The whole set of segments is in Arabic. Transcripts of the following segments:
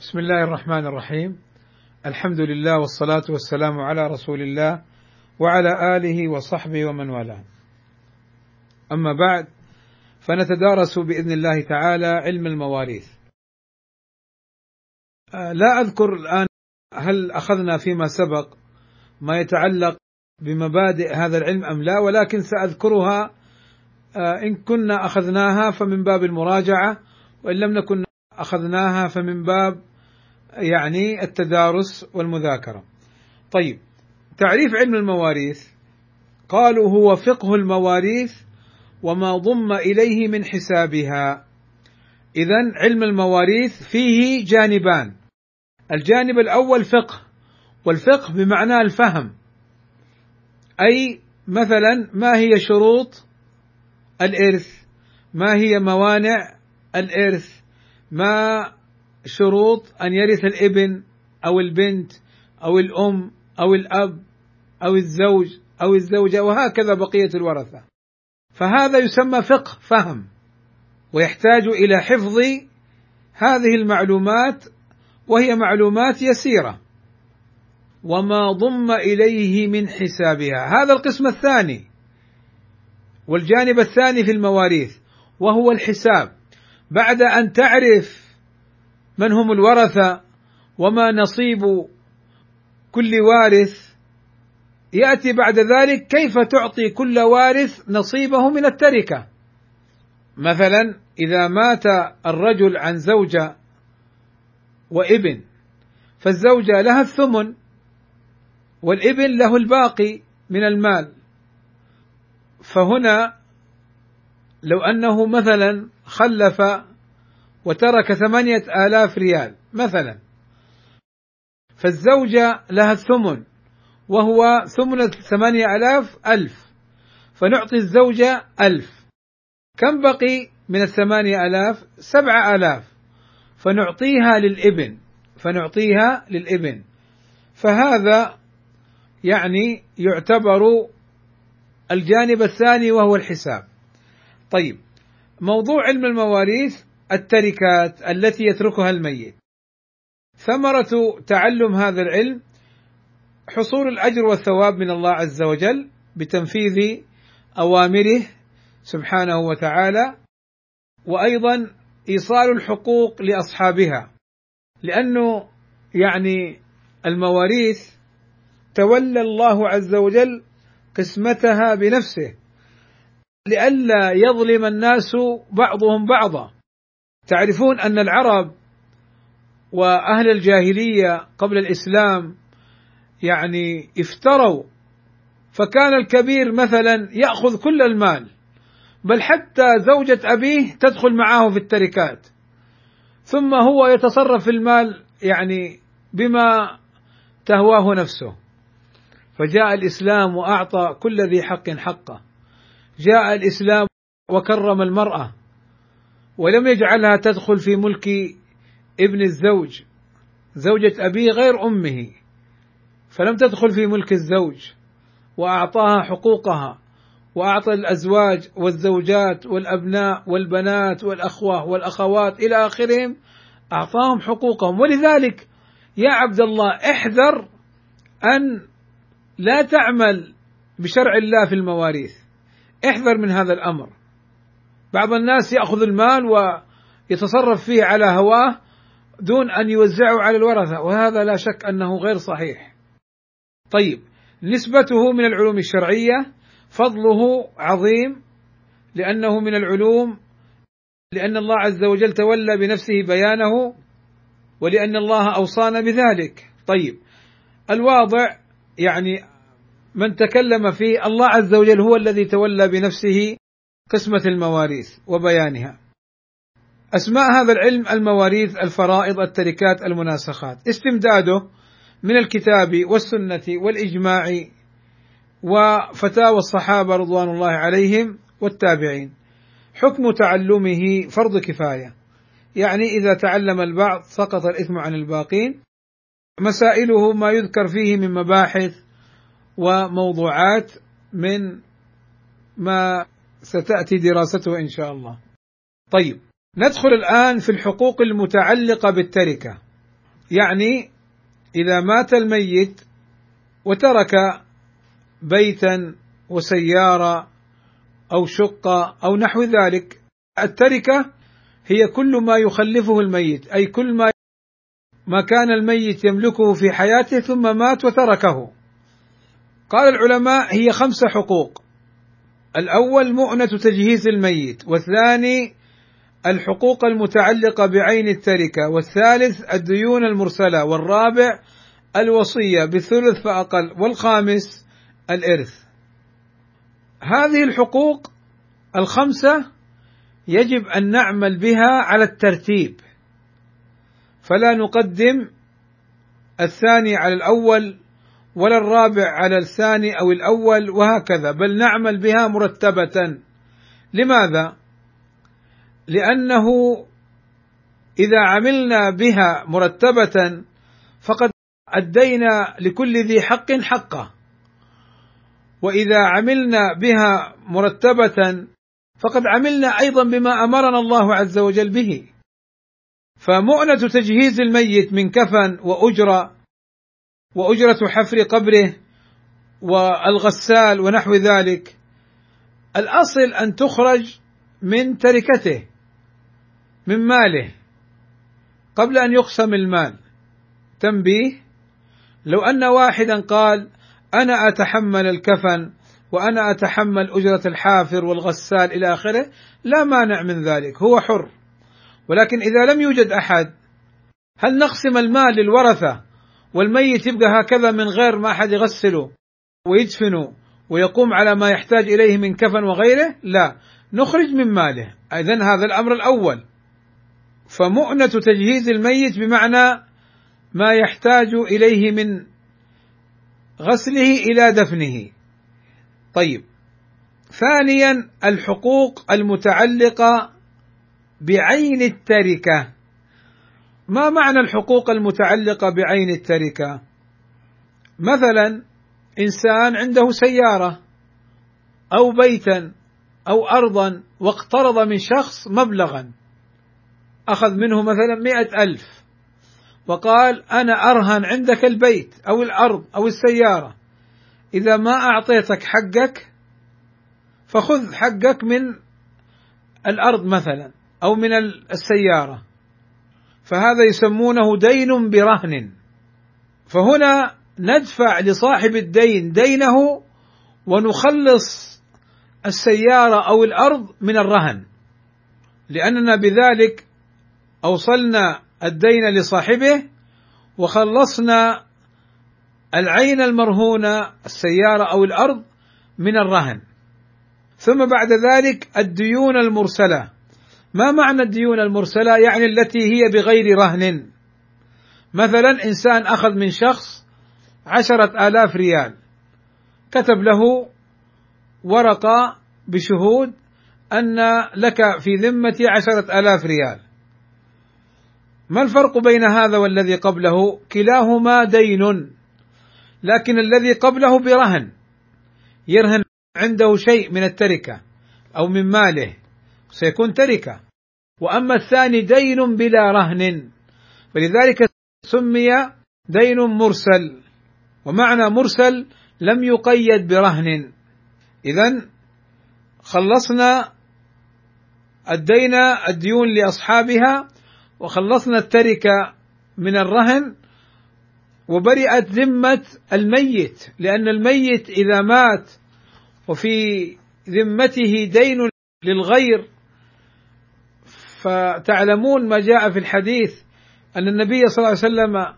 بسم الله الرحمن الرحيم الحمد لله والصلاة والسلام على رسول الله وعلى آله وصحبه ومن والاه أما بعد فنتدارس بإذن الله تعالى علم المواريث لا أذكر الآن هل أخذنا فيما سبق ما يتعلق بمبادئ هذا العلم أم لا ولكن سأذكرها إن كنا أخذناها فمن باب المراجعة وإن لم نكن أخذناها فمن باب يعني التدارس والمذاكرة. طيب تعريف علم المواريث قالوا هو فقه المواريث وما ضم إليه من حسابها. اذا علم المواريث فيه جانبان. الجانب الأول فقه والفقه بمعنى الفهم. أي مثلا ما هي شروط الإرث؟ ما هي موانع الإرث؟ ما شروط أن يرث الإبن أو البنت أو الأم أو الأب أو الزوج أو الزوجة وهكذا بقية الورثة. فهذا يسمى فقه فهم ويحتاج إلى حفظ هذه المعلومات وهي معلومات يسيرة. وما ضم إليه من حسابها. هذا القسم الثاني والجانب الثاني في المواريث وهو الحساب. بعد أن تعرف من هم الورثه وما نصيب كل وارث. يأتي بعد ذلك كيف تعطي كل وارث نصيبه من التركة؟ مثلا إذا مات الرجل عن زوجه وابن فالزوجة لها الثمن والابن له الباقي من المال. فهنا لو أنه مثلا خلف وترك ثمانية آلاف ريال مثلا. فالزوجة لها الثمن وهو ثمن ثمانية آلاف ألف. فنعطي الزوجة ألف. كم بقي من الثمانية آلاف؟ سبعة آلاف. فنعطيها للإبن فنعطيها للإبن. فهذا يعني يعتبر الجانب الثاني وهو الحساب. طيب موضوع علم المواريث التركات التي يتركها الميت. ثمرة تعلم هذا العلم حصول الأجر والثواب من الله عز وجل بتنفيذ أوامره سبحانه وتعالى وأيضا إيصال الحقوق لأصحابها. لأنه يعني المواريث تولى الله عز وجل قسمتها بنفسه لئلا يظلم الناس بعضهم بعضا. تعرفون أن العرب وأهل الجاهلية قبل الإسلام يعني افتروا فكان الكبير مثلا يأخذ كل المال بل حتى زوجة أبيه تدخل معه في التركات ثم هو يتصرف في المال يعني بما تهواه نفسه. فجاء الإسلام وأعطى كل ذي حق حقه جاء الإسلام وكرم المرأة. ولم يجعلها تدخل في ملك ابن الزوج زوجة أبيه غير أمه فلم تدخل في ملك الزوج وأعطاها حقوقها وأعطى الأزواج والزوجات والأبناء والبنات والأخوة والأخوات إلى آخرهم أعطاهم حقوقهم. ولذلك يا عبد الله احذر أن لا تعمل بشرع الله في المواريث. احذر من هذا الأمر. بعض الناس يأخذ المال ويتصرف فيه على هواه دون أن يوزعه على الورثة وهذا لا شك أنه غير صحيح. طيب نسبته من العلوم الشرعية فضله عظيم لأنه من العلوم لأن الله عز وجل تولى بنفسه بيانه ولأن الله أوصانا بذلك. طيب الواضع يعني من تكلم فيه الله عز وجل هو الذي تولى بنفسه قسمة المواريث وبيانها. أسماء هذا العلم المواريث، الفرائض، التركات، المناسخات، استمداده من الكتاب والسنة والإجماع وفتاوى الصحابة رضوان الله عليهم والتابعين. حكم تعلمه فرض كفاية. يعني إذا تعلم البعض سقط الإثم عن الباقين. مسائله ما يذكر فيه من مباحث وموضوعات من ما ستأتي دراسته إن شاء الله. طيب ندخل الآن في الحقوق المتعلقة بالتركة. يعني إذا مات الميت وترك بيتا وسيارة أو شقة أو نحو ذلك التركة هي كل ما يخلفه الميت أي كل ما ما كان الميت يملكه في حياته ثم مات وتركه قال العلماء هي خمس حقوق الأول مؤنة تجهيز الميت والثاني الحقوق المتعلقة بعين التركة والثالث الديون المرسلة والرابع الوصية بثلث فأقل والخامس الإرث. هذه الحقوق الخمسة يجب أن نعمل بها على الترتيب. فلا نقدم الثاني على الأول ولا الرابع على الثاني أو الأول وهكذا بل نعمل بها مرتبة. لماذا؟ لأنه إذا عملنا بها مرتبة فقد أدينا لكل ذي حق حقه. وإذا عملنا بها مرتبة فقد عملنا أيضا بما أمرنا الله عز وجل به. فمؤنة تجهيز الميت من كفن وأجرة وأجرة حفر قبره والغسال ونحو ذلك. الأصل أن تخرج من تركته من ماله قبل أن يقسم المال. تنبيه لو أن واحدا قال أنا أتحمل الكفن وأنا أتحمل أجرة الحافر والغسال إلى آخره لا مانع من ذلك هو حر. ولكن إذا لم يوجد أحد هل نقسم المال للورثة والميت يبقى هكذا من غير ما أحد يغسله ويدفنه ويقوم على ما يحتاج إليه من كفن وغيره لا. نخرج من ماله. اذا هذا الأمر الأول. فمؤنة تجهيز الميت بمعنى ما يحتاج إليه من غسله إلى دفنه. طيب. ثانيا الحقوق المتعلقة بعين التركة. ما معنى الحقوق المتعلقة بعين التركة؟ مثلا إنسان عنده سيارة أو بيتا أو ارضا واقترض من شخص مبلغا أخذ منه مثلا مئة ألف وقال أنا أرهن عندك البيت أو الأرض أو السيارة إذا ما أعطيتك حقك فخذ حقك من الأرض مثلا أو من السيارة. فهذا يسمونه دين برهن. فهنا ندفع لصاحب الدين دينه ونخلص السيارة أو الأرض من الرهن. لأننا بذلك أوصلنا الدين لصاحبه وخلصنا العين المرهونة السيارة أو الأرض من الرهن. ثم بعد ذلك الديون المرسلة. ما معنى الديون المرسلة؟ يعني التي هي بغير رهن. مثلا إنسان أخذ من شخص عشرة آلاف ريال. كتب له ورقة بشهود أن لك في ذمتي عشرة آلاف ريال. ما الفرق بين هذا والذي قبله؟ كلاهما دين لكن الذي قبله برهن. يرهن عنده شيء من التركة أو من ماله. سيكون تركة. وأما الثاني دين بلا رهن. فلذلك سمي دين مرسل. ومعنى مرسل لم يقيد برهن. اذا خلصنا الدين الديون لأصحابها وخلصنا التركة من الرهن وبرئت ذمة الميت. لأن الميت إذا مات وفي ذمته دين للغير. فتعلمون ما جاء في الحديث أن النبي صلى الله عليه وسلم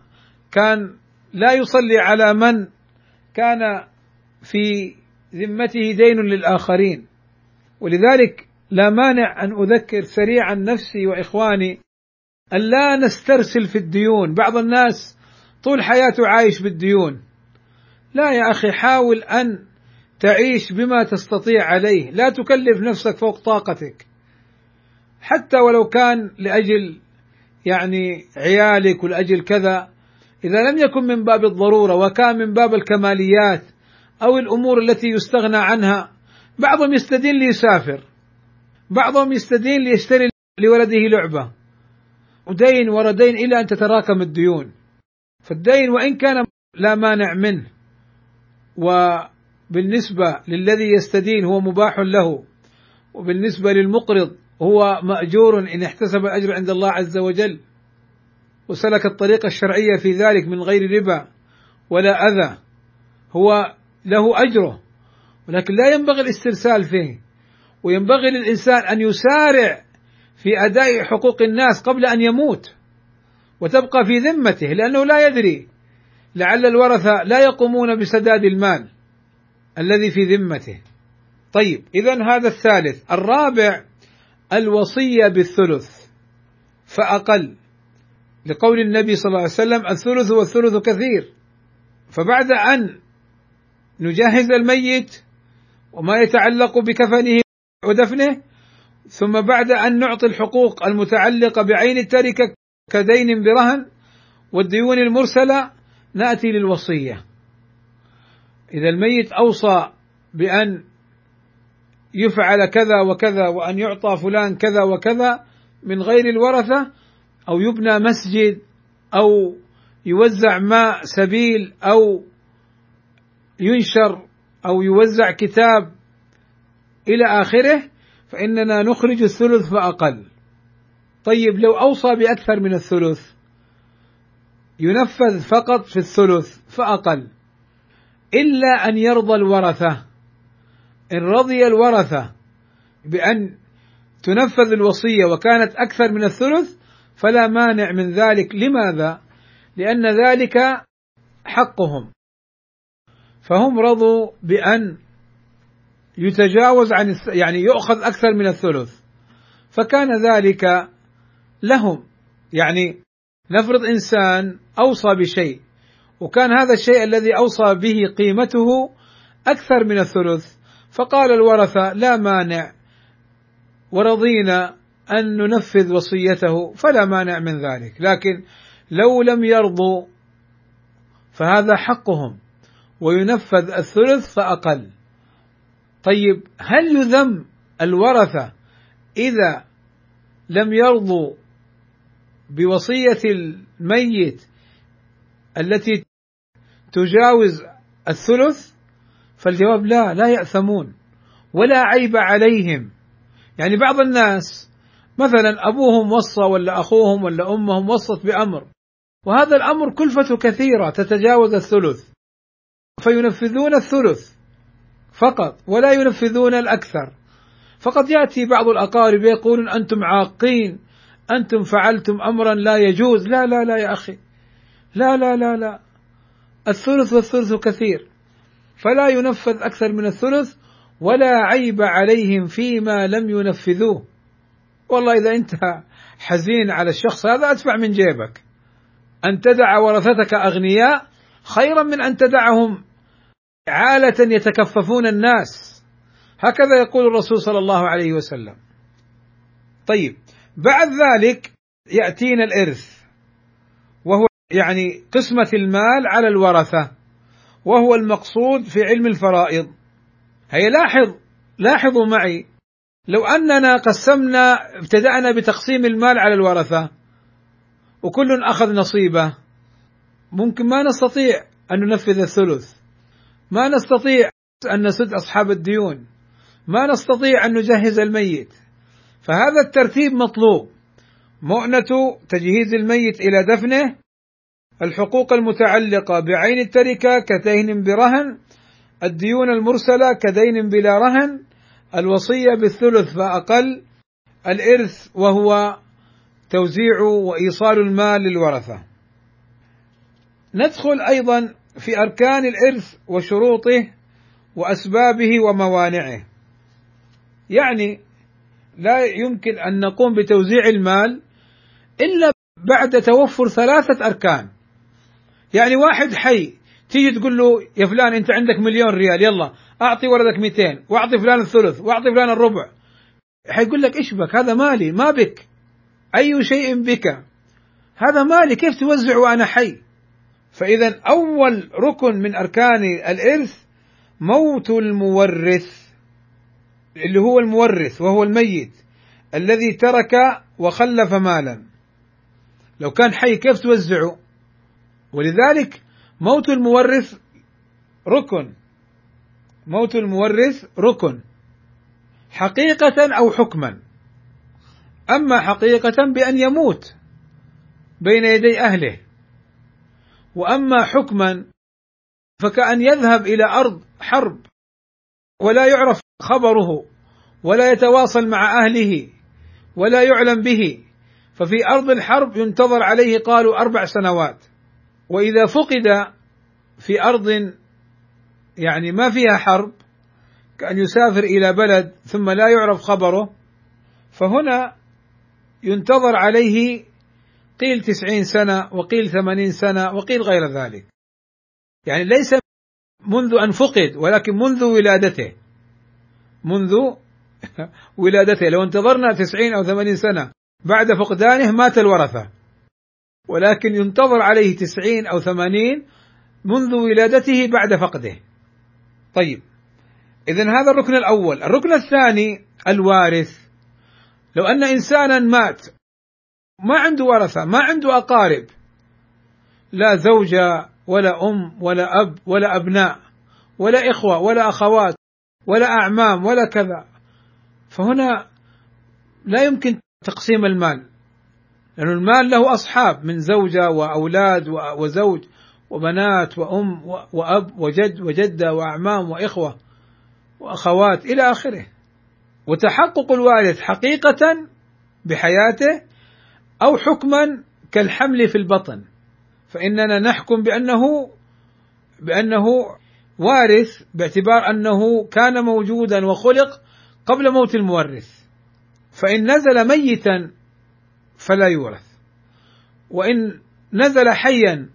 كان لا يصلي على من كان في ذمته دين للآخرين. ولذلك لا مانع أن أذكر سريعا نفسي وإخواني أن لا نسترسل في الديون. بعض الناس طول حياته عايش بالديون. لا يا أخي حاول أن تعيش بما تستطيع عليه. لا تكلف نفسك فوق طاقتك. حتى ولو كان لأجل يعني عيالك ولأجل كذا إذا لم يكن من باب الضرورة وكان من باب الكماليات أو الأمور التي يستغنى عنها بعضهم يستدين ليسافر بعضهم يستدين ليشتري لولده لعبة ودين ورا دين إلى أن تتراكم الديون. فالدين وإن كان لا مانع منه وبالنسبة للذي يستدين هو مباح له وبالنسبة للمقرض هو مأجور إن احتسب الأجر عند الله عز وجل وسلك الطريقة الشرعية في ذلك من غير ربا ولا أذى. هو له أجره ولكن لا ينبغي الاسترسال فيه وينبغي للإنسان أن يسارع في أداء حقوق الناس قبل أن يموت وتبقى في ذمته لأنه لا يدري لعل الورثة لا يقومون بسداد المال الذي في ذمته. طيب اذا هذا الثالث. الرابع الوصية بالثلث فأقل. لقول النبي صلى الله عليه وسلم الثلث والثلث كثير. فبعد أن نجهز الميت وما يتعلق بكفنه ودفنه ثم بعد أن نعطي الحقوق المتعلقة بعين التركة كدين برهن والديون المرسلة نأتي للوصية. إذا الميت أوصى بأن يفعل كذا وكذا وأن يعطى فلان كذا وكذا من غير الورثة أو يبنى مسجد أو يوزع ماء سبيل أو ينشر أو يوزع كتاب إلى آخره فإننا نخرج الثلث فأقل. طيب لو أوصى بأكثر من الثلث ينفذ فقط في الثلث فأقل. إلا أن يرضى الورثة. إن رضي الورثة بأن تنفذ الوصية وكانت أكثر من الثلث فلا مانع من ذلك. لماذا؟ لأن ذلك حقهم. فهم رضوا بأن يتجاوز عن يعني يؤخذ أكثر من الثلث. فكان ذلك لهم. يعني نفرض إنسان أوصى بشيء وكان هذا الشيء الذي أوصى به قيمته أكثر من الثلث فقال الورثه لا مانع ورضينا أن ننفذ وصيته فلا مانع من ذلك. لكن لو لم يرضوا فهذا حقهم وينفذ الثلث فأقل. طيب هل يذم الورثه إذا لم يرضوا بوصية الميت التي تجاوز الثلث؟ فالجواب لا لا يأثمون ولا عيب عليهم. يعني بعض الناس مثلا أبوهم وصى ولا أخوهم ولا أمهم وصت بأمر وهذا الأمر كلفته كثيرة تتجاوز الثلث فينفذون الثلث فقط ولا ينفذون الأكثر. فقد يأتي بعض الأقارب يقولون أنتم عاقين أنتم فعلتم امرا لا يجوز. لا لا لا يا أخي. لا لا لا لا. الثلث والثلث كثير. فلا ينفذ أكثر من الثلث ولا عيب عليهم فيما لم ينفذوه. والله إذا أنت حزين على الشخص هذا أدفع من جيبك. أن تدع ورثتك أغنياء خيرا من أن تدعهم عالة يتكففون الناس. هكذا يقول الرسول صلى الله عليه وسلم. طيب بعد ذلك يأتينا الإرث وهو يعني قسمة المال على الورثة. وهو المقصود في علم الفرائض. هي لاحظ لاحظوا معي لو أننا قسمنا ابتدأنا بتقسيم المال على الورثة وكل أخذ نصيبه ممكن ما نستطيع أن ننفذ الثلث. ما نستطيع أن نسد أصحاب الديون. ما نستطيع أن نجهز الميت. فهذا الترتيب مطلوب. مؤنة تجهيز الميت إلى دفنه الحقوق المتعلقة بعين التركة كدين برهن الديون المرسلة كدين بلا رهن الوصية بالثلث فأقل الإرث وهو توزيع وإيصال المال للورثة. ندخل أيضا في أركان الإرث وشروطه وأسبابه وموانعه. يعني لا يمكن أن نقوم بتوزيع المال إلا بعد توفر ثلاثة أركان. يعني واحد حي تيجي تقول له يا فلان أنت عندك مليون ريال يلا أعطي ولدك 200 وأعطي فلان الثلث وأعطي فلان الربع. حيقول لك إيش بك؟ هذا مالي ما بك. أي شيء بك. هذا مالي كيف توزع وأنا حي؟ فإذا أول ركن من أركان الإرث موت المورث اللي هو المورث وهو الميت الذي ترك وخلف مالا. لو كان حي كيف توزعه؟ ولذلك موت المورث ركن. موت المورث ركن. حقيقة أو حكما. أما حقيقة بأن يموت بين يدي أهله. وأما حكما فكأن يذهب إلى أرض حرب ولا يعرف خبره ولا يتواصل مع أهله ولا يعلم به. ففي أرض الحرب ينتظر عليه قالوا أربع سنوات. وإذا فقد في أرض يعني ما فيها حرب كأن يسافر إلى بلد ثم لا يعرف خبره فهنا ينتظر عليه قيل تسعين سنة وقيل ثمانين سنة وقيل غير ذلك. يعني ليس منذ أن فقد ولكن منذ ولادته. منذ ولادته. لو انتظرنا تسعين أو ثمانين سنة بعد فقدانه مات الورثة. ولكن ينتظر عليه تسعين أو ثمانين منذ ولادته بعد فقده. طيب إذا هذا الركن الأول. الركن الثاني الوارث. لو أن إنسانا مات ما عنده ورثة ما عنده أقارب لا زوجة ولا أم ولا أب ولا أبناء ولا إخوة ولا أخوات ولا أعمام ولا كذا فهنا لا يمكن تقسيم المال. لأن المال له أصحاب من زوجة وأولاد وزوج وبنات وأم وأب وجد وجدة وأعمام وإخوة وأخوات إلى آخره. وتحقق الوارث حقيقة بحياته أو حكما كالحمل في البطن. فإننا نحكم بأنه بأنه وارث باعتبار أنه كان موجودا وخلق قبل موت المورث. فإن نزل ميتا فلا يورث. وإن نزل حيا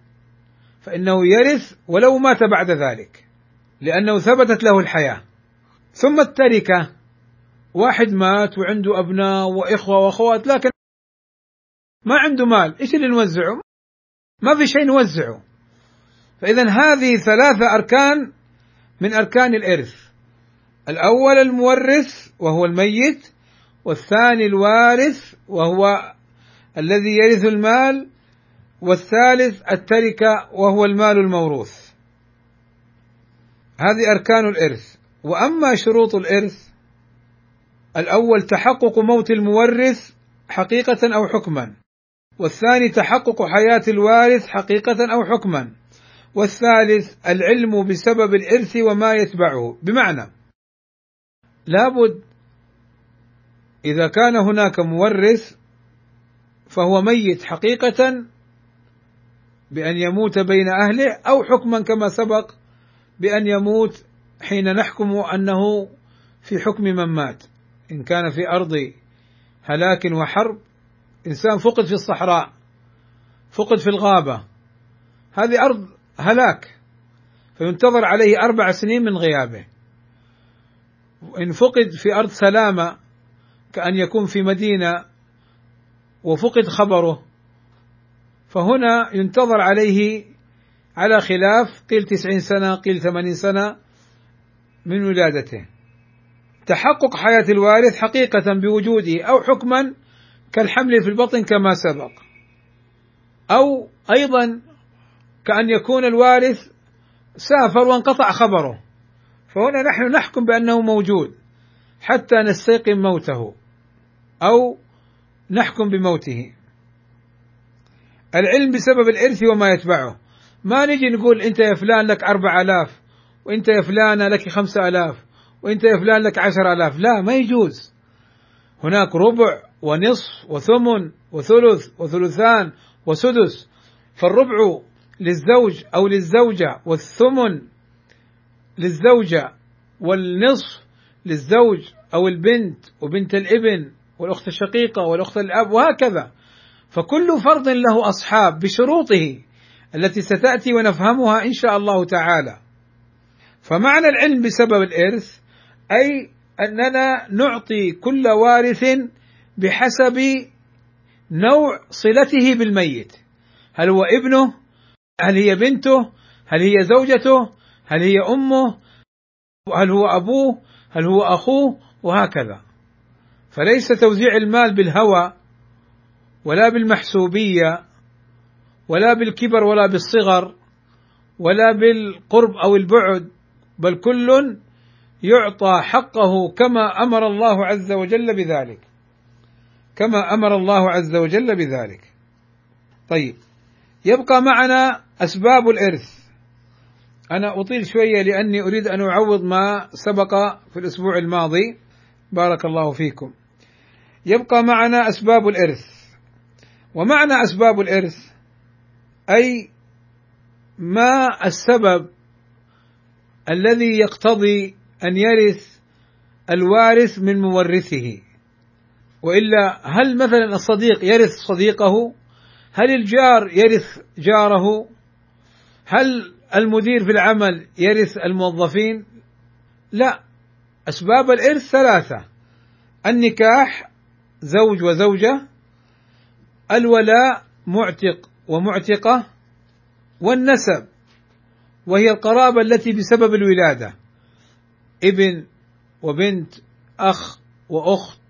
فإنه يرث ولو مات بعد ذلك لأنه ثبتت له الحياة. ثم التركة واحد مات وعنده أبناء وإخوة وأخوات لكن ما عنده مال إيش اللي نوزعه؟ ما في شيء نوزعه. فإذا هذه ثلاثة أركان من أركان الإرث. الأول المورث وهو الميت والثاني الوارث وهو الذي يرث المال والثالث التركة وهو المال الموروث. هذه أركان الإرث. وأما شروط الإرث الأول تحقق موت المورث حقيقة أو حكما. والثاني تحقق حياة الوارث حقيقة أو حكما. والثالث العلم بسبب الإرث وما يتبعه. بمعنى لابد إذا كان هناك مورث فهو ميت حقيقة بأن يموت بين أهله أو حكما كما سبق بأن يموت حين نحكم أنه في حكم من مات. إن كان في أرض هلاك وحرب إنسان فقد في الصحراء فقد في الغابة هذه أرض هلاك فينتظر عليه أربع سنين من غيابه. وإن فقد في أرض سلامة كأن يكون في مدينة وفقد خبره. فهنا ينتظر عليه على خلاف قيل تسعين سنة قيل ثمانين سنة من ولادته. تحقق حياة الوارث حقيقة بوجوده أو حكما كالحمل في البطن كما سبق. أو أيضا كأن يكون الوارث سافر وانقطع خبره. فهنا نحن نحكم بأنه موجود حتى نستيقن موته. أو نحكم بموته. العلم بسبب الإرث وما يتبعه. ما نجي نقول أنت يا فلان لك أربع آلاف وأنت يا فلانة لك خمسة آلاف وأنت يا فلان لك عشر آلاف. لا ما يجوز. هناك ربع ونصف وثمن وثلث وثلثان وسدس. فالربع للزوج أو للزوجة والثمن للزوجة والنصف للزوج أو البنت وبنت الابن. والأخت الشقيقة والأخت الأب وهكذا. فكل فرض له أصحاب بشروطه التي ستأتي ونفهمها إن شاء الله تعالى. فمعنى العلم بسبب الإرث أي أننا نعطي كل وارث بحسب نوع صلته بالميت. هل هو ابنه؟ هل هي بنته؟ هل هي زوجته؟ هل هي أمه؟ هل هو أبوه؟ هل هو أخوه؟ وهكذا. فليس توزيع المال بالهوى ولا بالمحسوبية ولا بالكبر ولا بالصغر ولا بالقرب أو البعد بل كل يعطى حقه كما أمر الله عز وجل بذلك. كما أمر الله عز وجل بذلك. طيب يبقى معنا أسباب الإرث. أنا أطيل شوية لأني أريد أن أعوض ما سبق في الأسبوع الماضي. بارك الله فيكم. يبقى معنا أسباب الإرث. ومعنى أسباب الإرث أي ما السبب الذي يقتضي أن يرث الوارث من مورثه. وإلا هل مثلا الصديق يرث صديقه؟ هل الجار يرث جاره؟ هل المدير في العمل يرث الموظفين؟ لا أسباب الإرث ثلاثة. النكاح زوج وزوجة الولاء معتق ومعتقة والنسب وهي القرابة التي بسبب الولادة. ابن وبنت أخ وأخت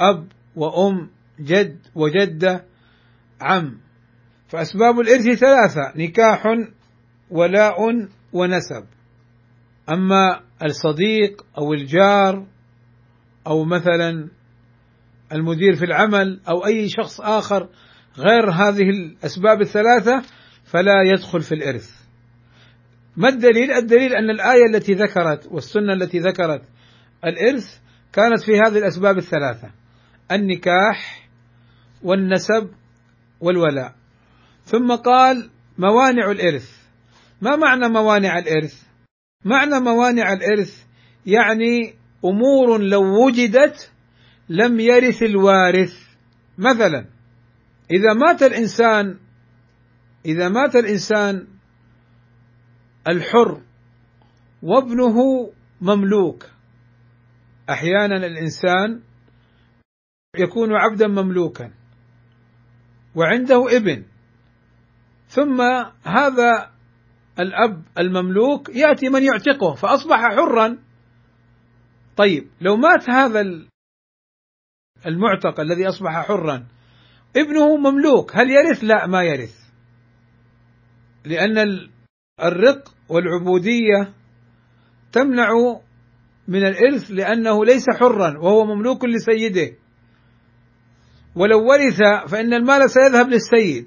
أب وأم جد وجدة عم. فأسباب الإرث ثلاثة نكاح ولاء ونسب. أما الصديق أو الجار أو مثلا المدير في العمل أو أي شخص آخر غير هذه الأسباب الثلاثة فلا يدخل في الإرث ما الدليل؟ الدليل أن الآية التي ذكرت والسنة التي ذكرت الإرث كانت في هذه الأسباب الثلاثة النكاح والنسب والولاء ثم قال موانع الإرث ما معنى موانع الإرث؟ معنى موانع الإرث يعني أمور لو وجدت لم يرث الوارث. مثلا إذا مات الإنسان إذا مات الإنسان الحر وابنه مملوك. أحيانا الإنسان يكون عبدا مملوكا وعنده ابن. ثم هذا الأب المملوك يأتي من يعتقه فأصبح حرا. طيب لو مات هذا المعتق الذي أصبح حرا. ابنه مملوك. هل يرث؟ لا ما يرث. لأن الرق والعبودية تمنع من الإرث لأنه ليس حرا وهو مملوك لسيده. ولو ورث فإن المال سيذهب للسيد.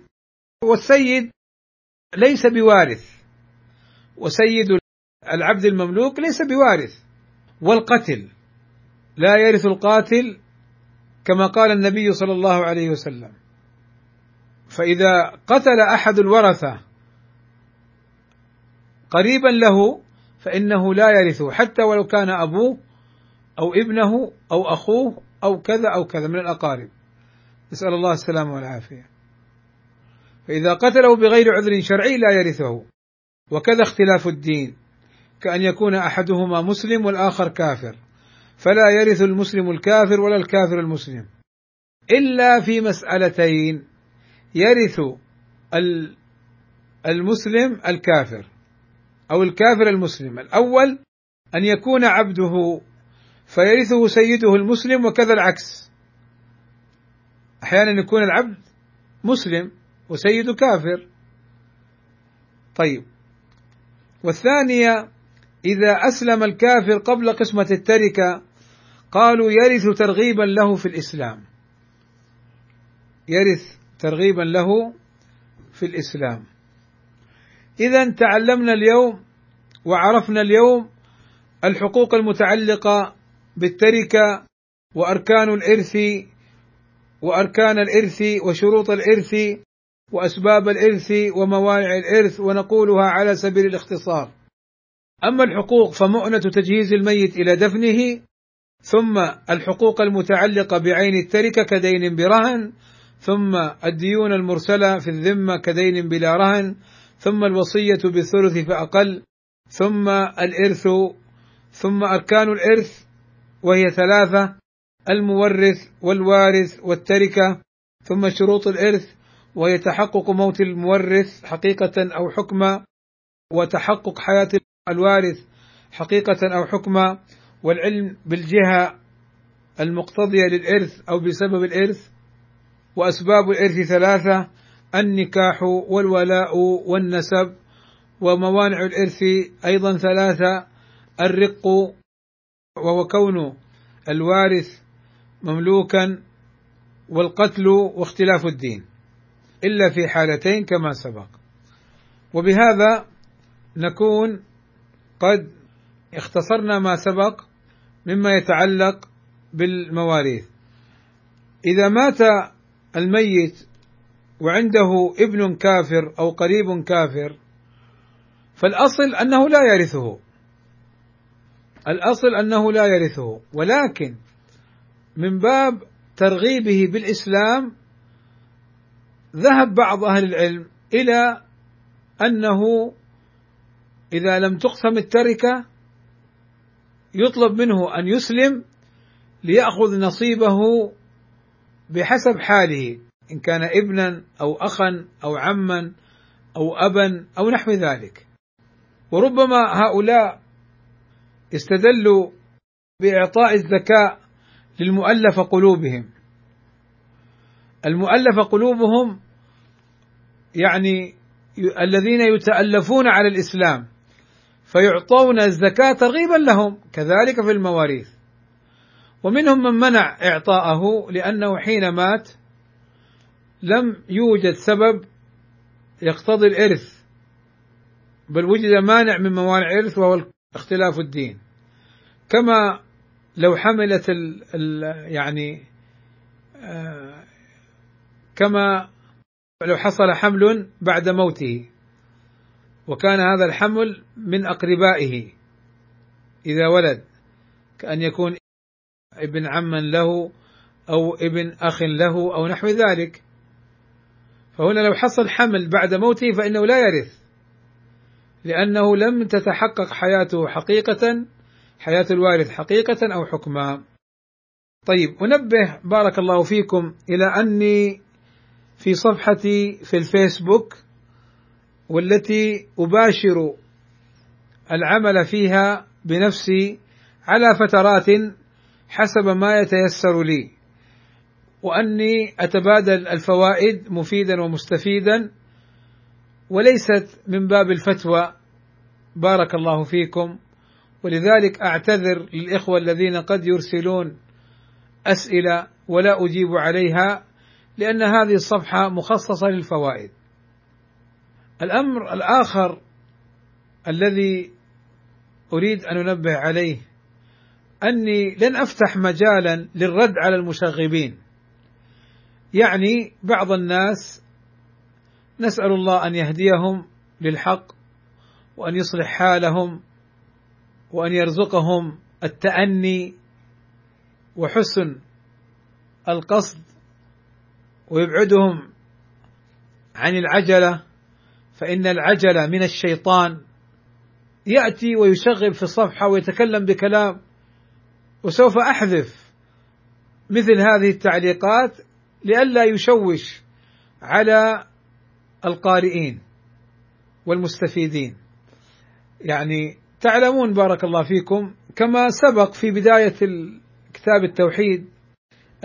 والسيد ليس بوارث. وسيد العبد المملوك ليس بوارث. والقتل. لا يرث القاتل كما قال النبي صلى الله عليه وسلم. فإذا قتل أحد الورثة قريبا له فإنه لا يرثه حتى ولو كان أبوه أو ابنه أو أخوه أو كذا أو كذا من الأقارب. نسأل الله السلامة والعافية. فإذا قتله بغير عذر شرعي لا يرثه. وكذا اختلاف الدين كأن يكون أحدهما مسلم والآخر كافر. فلا يرث المسلم الكافر ولا الكافر المسلم. إلا في مسألتين يرث المسلم الكافر أو الكافر المسلم. الأول أن يكون عبده فيرثه سيده المسلم وكذا العكس. أحيانا يكون العبد مسلم وسيده كافر. طيب. والثانية إذا أسلم الكافر قبل قسمة التركة قالوا يرث ترغيبا له في الإسلام يرث ترغيبا له في الإسلام إذا تعلمنا اليوم وعرفنا اليوم الحقوق المتعلقة بالتركة وأركان الإرث وأركان الإرث وشروط الإرث وأسباب الإرث وموانع الإرث ونقولها على سبيل الاختصار. أما الحقوق فمؤنة تجهيز الميت إلى دفنه ثم الحقوق المتعلقة بعين التركة كدين برهن ثم الديون المرسلة في الذمة كدين بلا رهن ثم الوصية بالثلث فأقل ثم الإرث ثم أركان الإرث وهي ثلاثة المورث والوارث والتركة ثم شروط الإرث وهي تحقق موت المورث حقيقة أو حكما وتحقق حياة الوارث حقيقة أو حكما والعلم بالجهة المقتضية للإرث أو بسبب الإرث وأسباب الإرث ثلاثة النكاح والولاء والنسب وموانع الإرث أيضا ثلاثة الرق وهو كون الوارث مملوكا والقتل واختلاف الدين إلا في حالتين كما سبق. وبهذا نكون قد اختصرنا ما سبق مما يتعلق بالمواريث. إذا مات الميت وعنده ابن كافر أو قريب كافر فالأصل أنه لا يرثه. الأصل أنه لا يرثه. ولكن من باب ترغيبه بالإسلام ذهب بعض أهل العلم إلى أنه إذا لم تقسم التركة يطلب منه أن يسلم ليأخذ نصيبه بحسب حاله إن كان ابنا أو أخا أو عما أو أبا أو نحو ذلك. وربما هؤلاء استدلوا بإعطاء الزكاة للمؤلف قلوبهم. المؤلف قلوبهم يعني الذين يتألفون على الإسلام. فيعطون الزكاة ترغيبا لهم كذلك في المواريث. ومنهم من منع إعطاءه لأنه حين مات لم يوجد سبب يقتضي الإرث بل وجد مانع من موانع الإرث وهو اختلاف الدين. كما لو حملت ال ال يعني آه كما لو حصل حمل بعد موته. وكان هذا الحمل من أقربائه إذا ولد كأن يكون ابن عم له أو ابن أخ له أو نحو ذلك. فهنا لو حصل حمل بعد موته فإنه لا يرث لأنه لم تتحقق حياته حقيقة حياة الوارث حقيقة أو حكما. طيب أنبه بارك الله فيكم إلى أني في صفحتي في الفيسبوك والتي أباشر العمل فيها بنفسي على فترات حسب ما يتيسر لي. وأني أتبادل الفوائد مفيدا ومستفيدا وليست من باب الفتوى. بارك الله فيكم. ولذلك أعتذر للإخوة الذين قد يرسلون أسئلة ولا أجيب عليها لأن هذه الصفحة مخصصة للفوائد. الأمر الآخر الذي أريد أن أنبه عليه أني لن أفتح مجالا للرد على المشغبين يعني بعض الناس نسأل الله أن يهديهم للحق وأن يصلح حالهم وأن يرزقهم التأني وحسن القصد ويبعدهم عن العجلة فإن العجله من الشيطان يأتي ويشغب في الصفحة ويتكلم بكلام وسوف أحذف مثل هذه التعليقات لئلا يشوش على القارئين والمستفيدين. يعني تعلمون بارك الله فيكم كما سبق في بداية كتاب التوحيد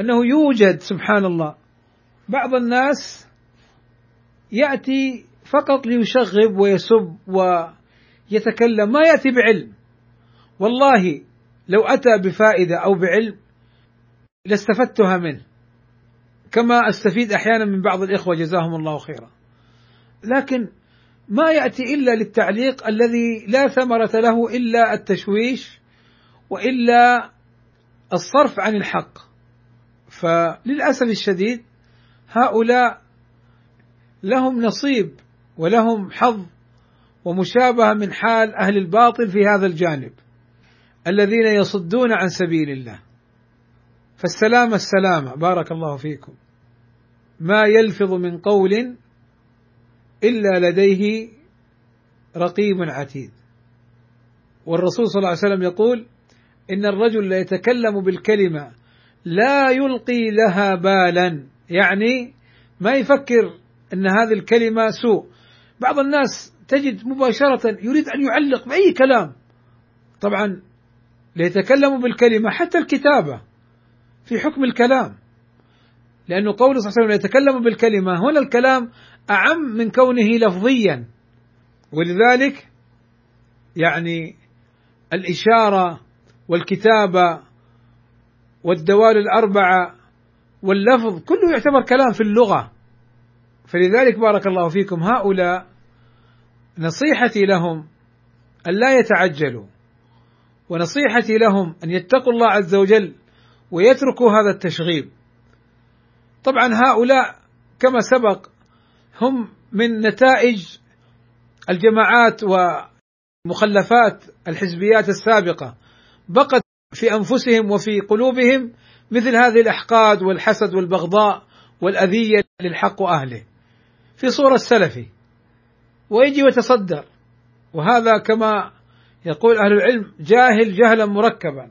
أنه يوجد سبحان الله. بعض الناس يأتي فقط ليشغب ويسب ويتكلم ما يأتي بعلم. والله لو أتى بفائدة أو بعلم لاستفدتها منه. كما أستفيد أحيانا من بعض الإخوة جزاهم الله خيرا. لكن ما يأتي إلا للتعليق الذي لا ثمرة له إلا التشويش وإلا الصرف عن الحق. فللأسف الشديد هؤلاء لهم نصيب ولهم حظ ومشابهة من حال أهل الباطل في هذا الجانب الذين يصدون عن سبيل الله. فالسلامة السلامة بارك الله فيكم ما يلفظ من قول إلا لديه رقيب عتيد. والرسول صلى الله عليه وسلم يقول إن الرجل لا يتكلم بالكلمة لا يلقي لها بالا يعني ما يفكر أن هذه الكلمة سوء. بعض الناس تجد مباشرة يريد أن يعلق بأي كلام. طبعا ليتكلم بالكلمة حتى الكتابة في حكم الكلام. لأنه قول صلى الله عليه وسلم يتكلم بالكلمة هنا الكلام أعم من كونه لفظيا. ولذلك يعني الإشارة والكتابة والدوال الأربعة واللفظ كله يعتبر كلام في اللغة. فلذلك بارك الله فيكم هؤلاء نصيحتي لهم أن لا يتعجلوا ونصيحتي لهم أن يتقوا الله عز وجل ويتركوا هذا التشغيب. طبعا هؤلاء كما سبق هم من نتائج الجماعات ومخلفات الحزبيات السابقة. بقت في أنفسهم وفي قلوبهم مثل هذه الأحقاد والحسد والبغضاء والأذية للحق وأهله. في صورة السلفي ويجي ويتصدر وهذا كما يقول أهل العلم جاهل جهلا مركبا.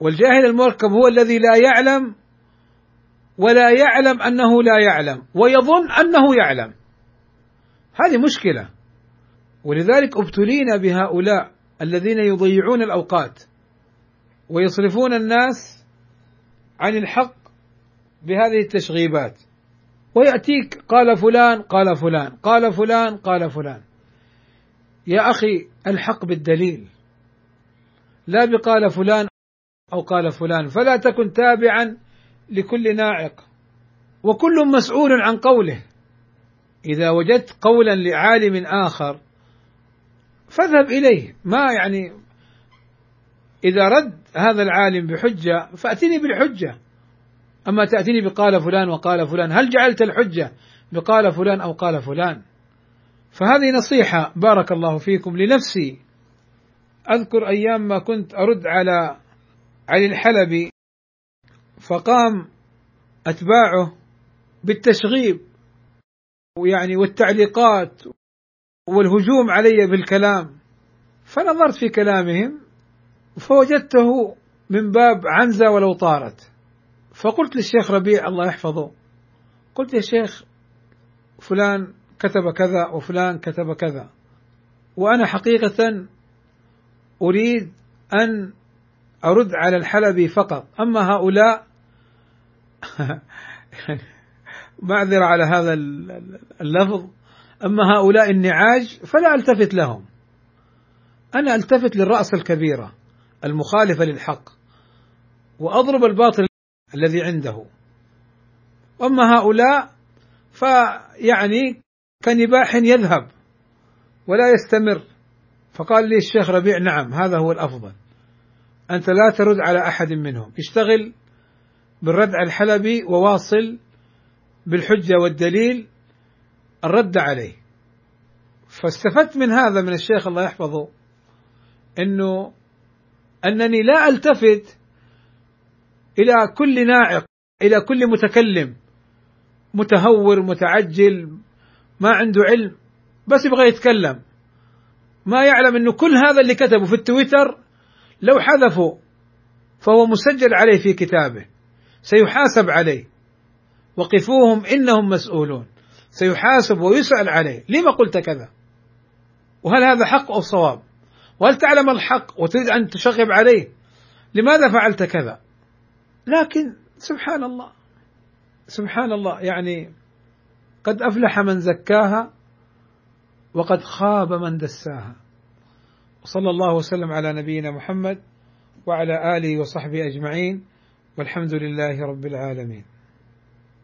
والجاهل المركب هو الذي لا يعلم ولا يعلم أنه لا يعلم ويظن أنه يعلم. هذه مشكلة. ولذلك أبتلينا بهؤلاء الذين يضيعون الأوقات ويصرفون الناس عن الحق بهذه التشغيبات. ويأتيك قال فلان قال فلان قال فلان قال فلان. يا أخي الحق بالدليل. لا بقال فلان أو قال فلان فلا تكن تابعا لكل ناعق. وكل مسؤول عن قوله. إذا وجدت قولا لعالم آخر فاذهب إليه. ما يعني إذا رد هذا العالم بحجة فأتني بالحجة. أما تأتيني بقال فلان وقال فلان هل جعلت الحجة بقال فلان أو قال فلان؟ فهذه نصيحة بارك الله فيكم لنفسي. أذكر أيام ما كنت أرد على علي الحلبي فقام أتباعه بالتشغيب ويعني والتعليقات والهجوم علي بالكلام. فنظرت في كلامهم فوجدته من باب عنزة ولو طارت. فقلت للشيخ ربيع الله يحفظه. قلت يا شيخ فلان كتب كذا وفلان كتب كذا. وأنا حقيقة أريد أن أرد على الحلبي فقط. أما هؤلاء معذره على هذا اللفظ. أما هؤلاء النعاج فلا ألتفت لهم. أنا ألتفت للرأس الكبيرة المخالفة للحق. وأضرب الباطل الذي عنده. واما هؤلاء فيعني كنباح يذهب ولا يستمر. فقال لي الشيخ ربيع نعم هذا هو الأفضل. أنت لا ترد على أحد منهم. اشتغل بالرد على الحلبي وواصل بالحجة والدليل الرد عليه. فاستفدت من هذا من الشيخ الله يحفظه إنه أنني لا ألتفت إلى كل ناعق إلى كل متكلم متهور متعجل ما عنده علم بس يبغى يتكلم. ما يعلم إنه كل هذا اللي كتبه في التويتر لو حذفه فهو مسجل عليه في كتابه سيحاسب عليه. وقفوهم إنهم مسؤولون سيحاسب ويسأل عليه لما قلت كذا؟ وهل هذا حق أو صواب؟ وهل تعلم الحق وتريد أن تشغب عليه؟ لماذا فعلت كذا؟ لكن سبحان الله سبحان الله يعني قد أفلح من زكاها وقد خاب من دساها. وصلى الله وسلم على نبينا محمد وعلى آله وصحبه أجمعين والحمد لله رب العالمين.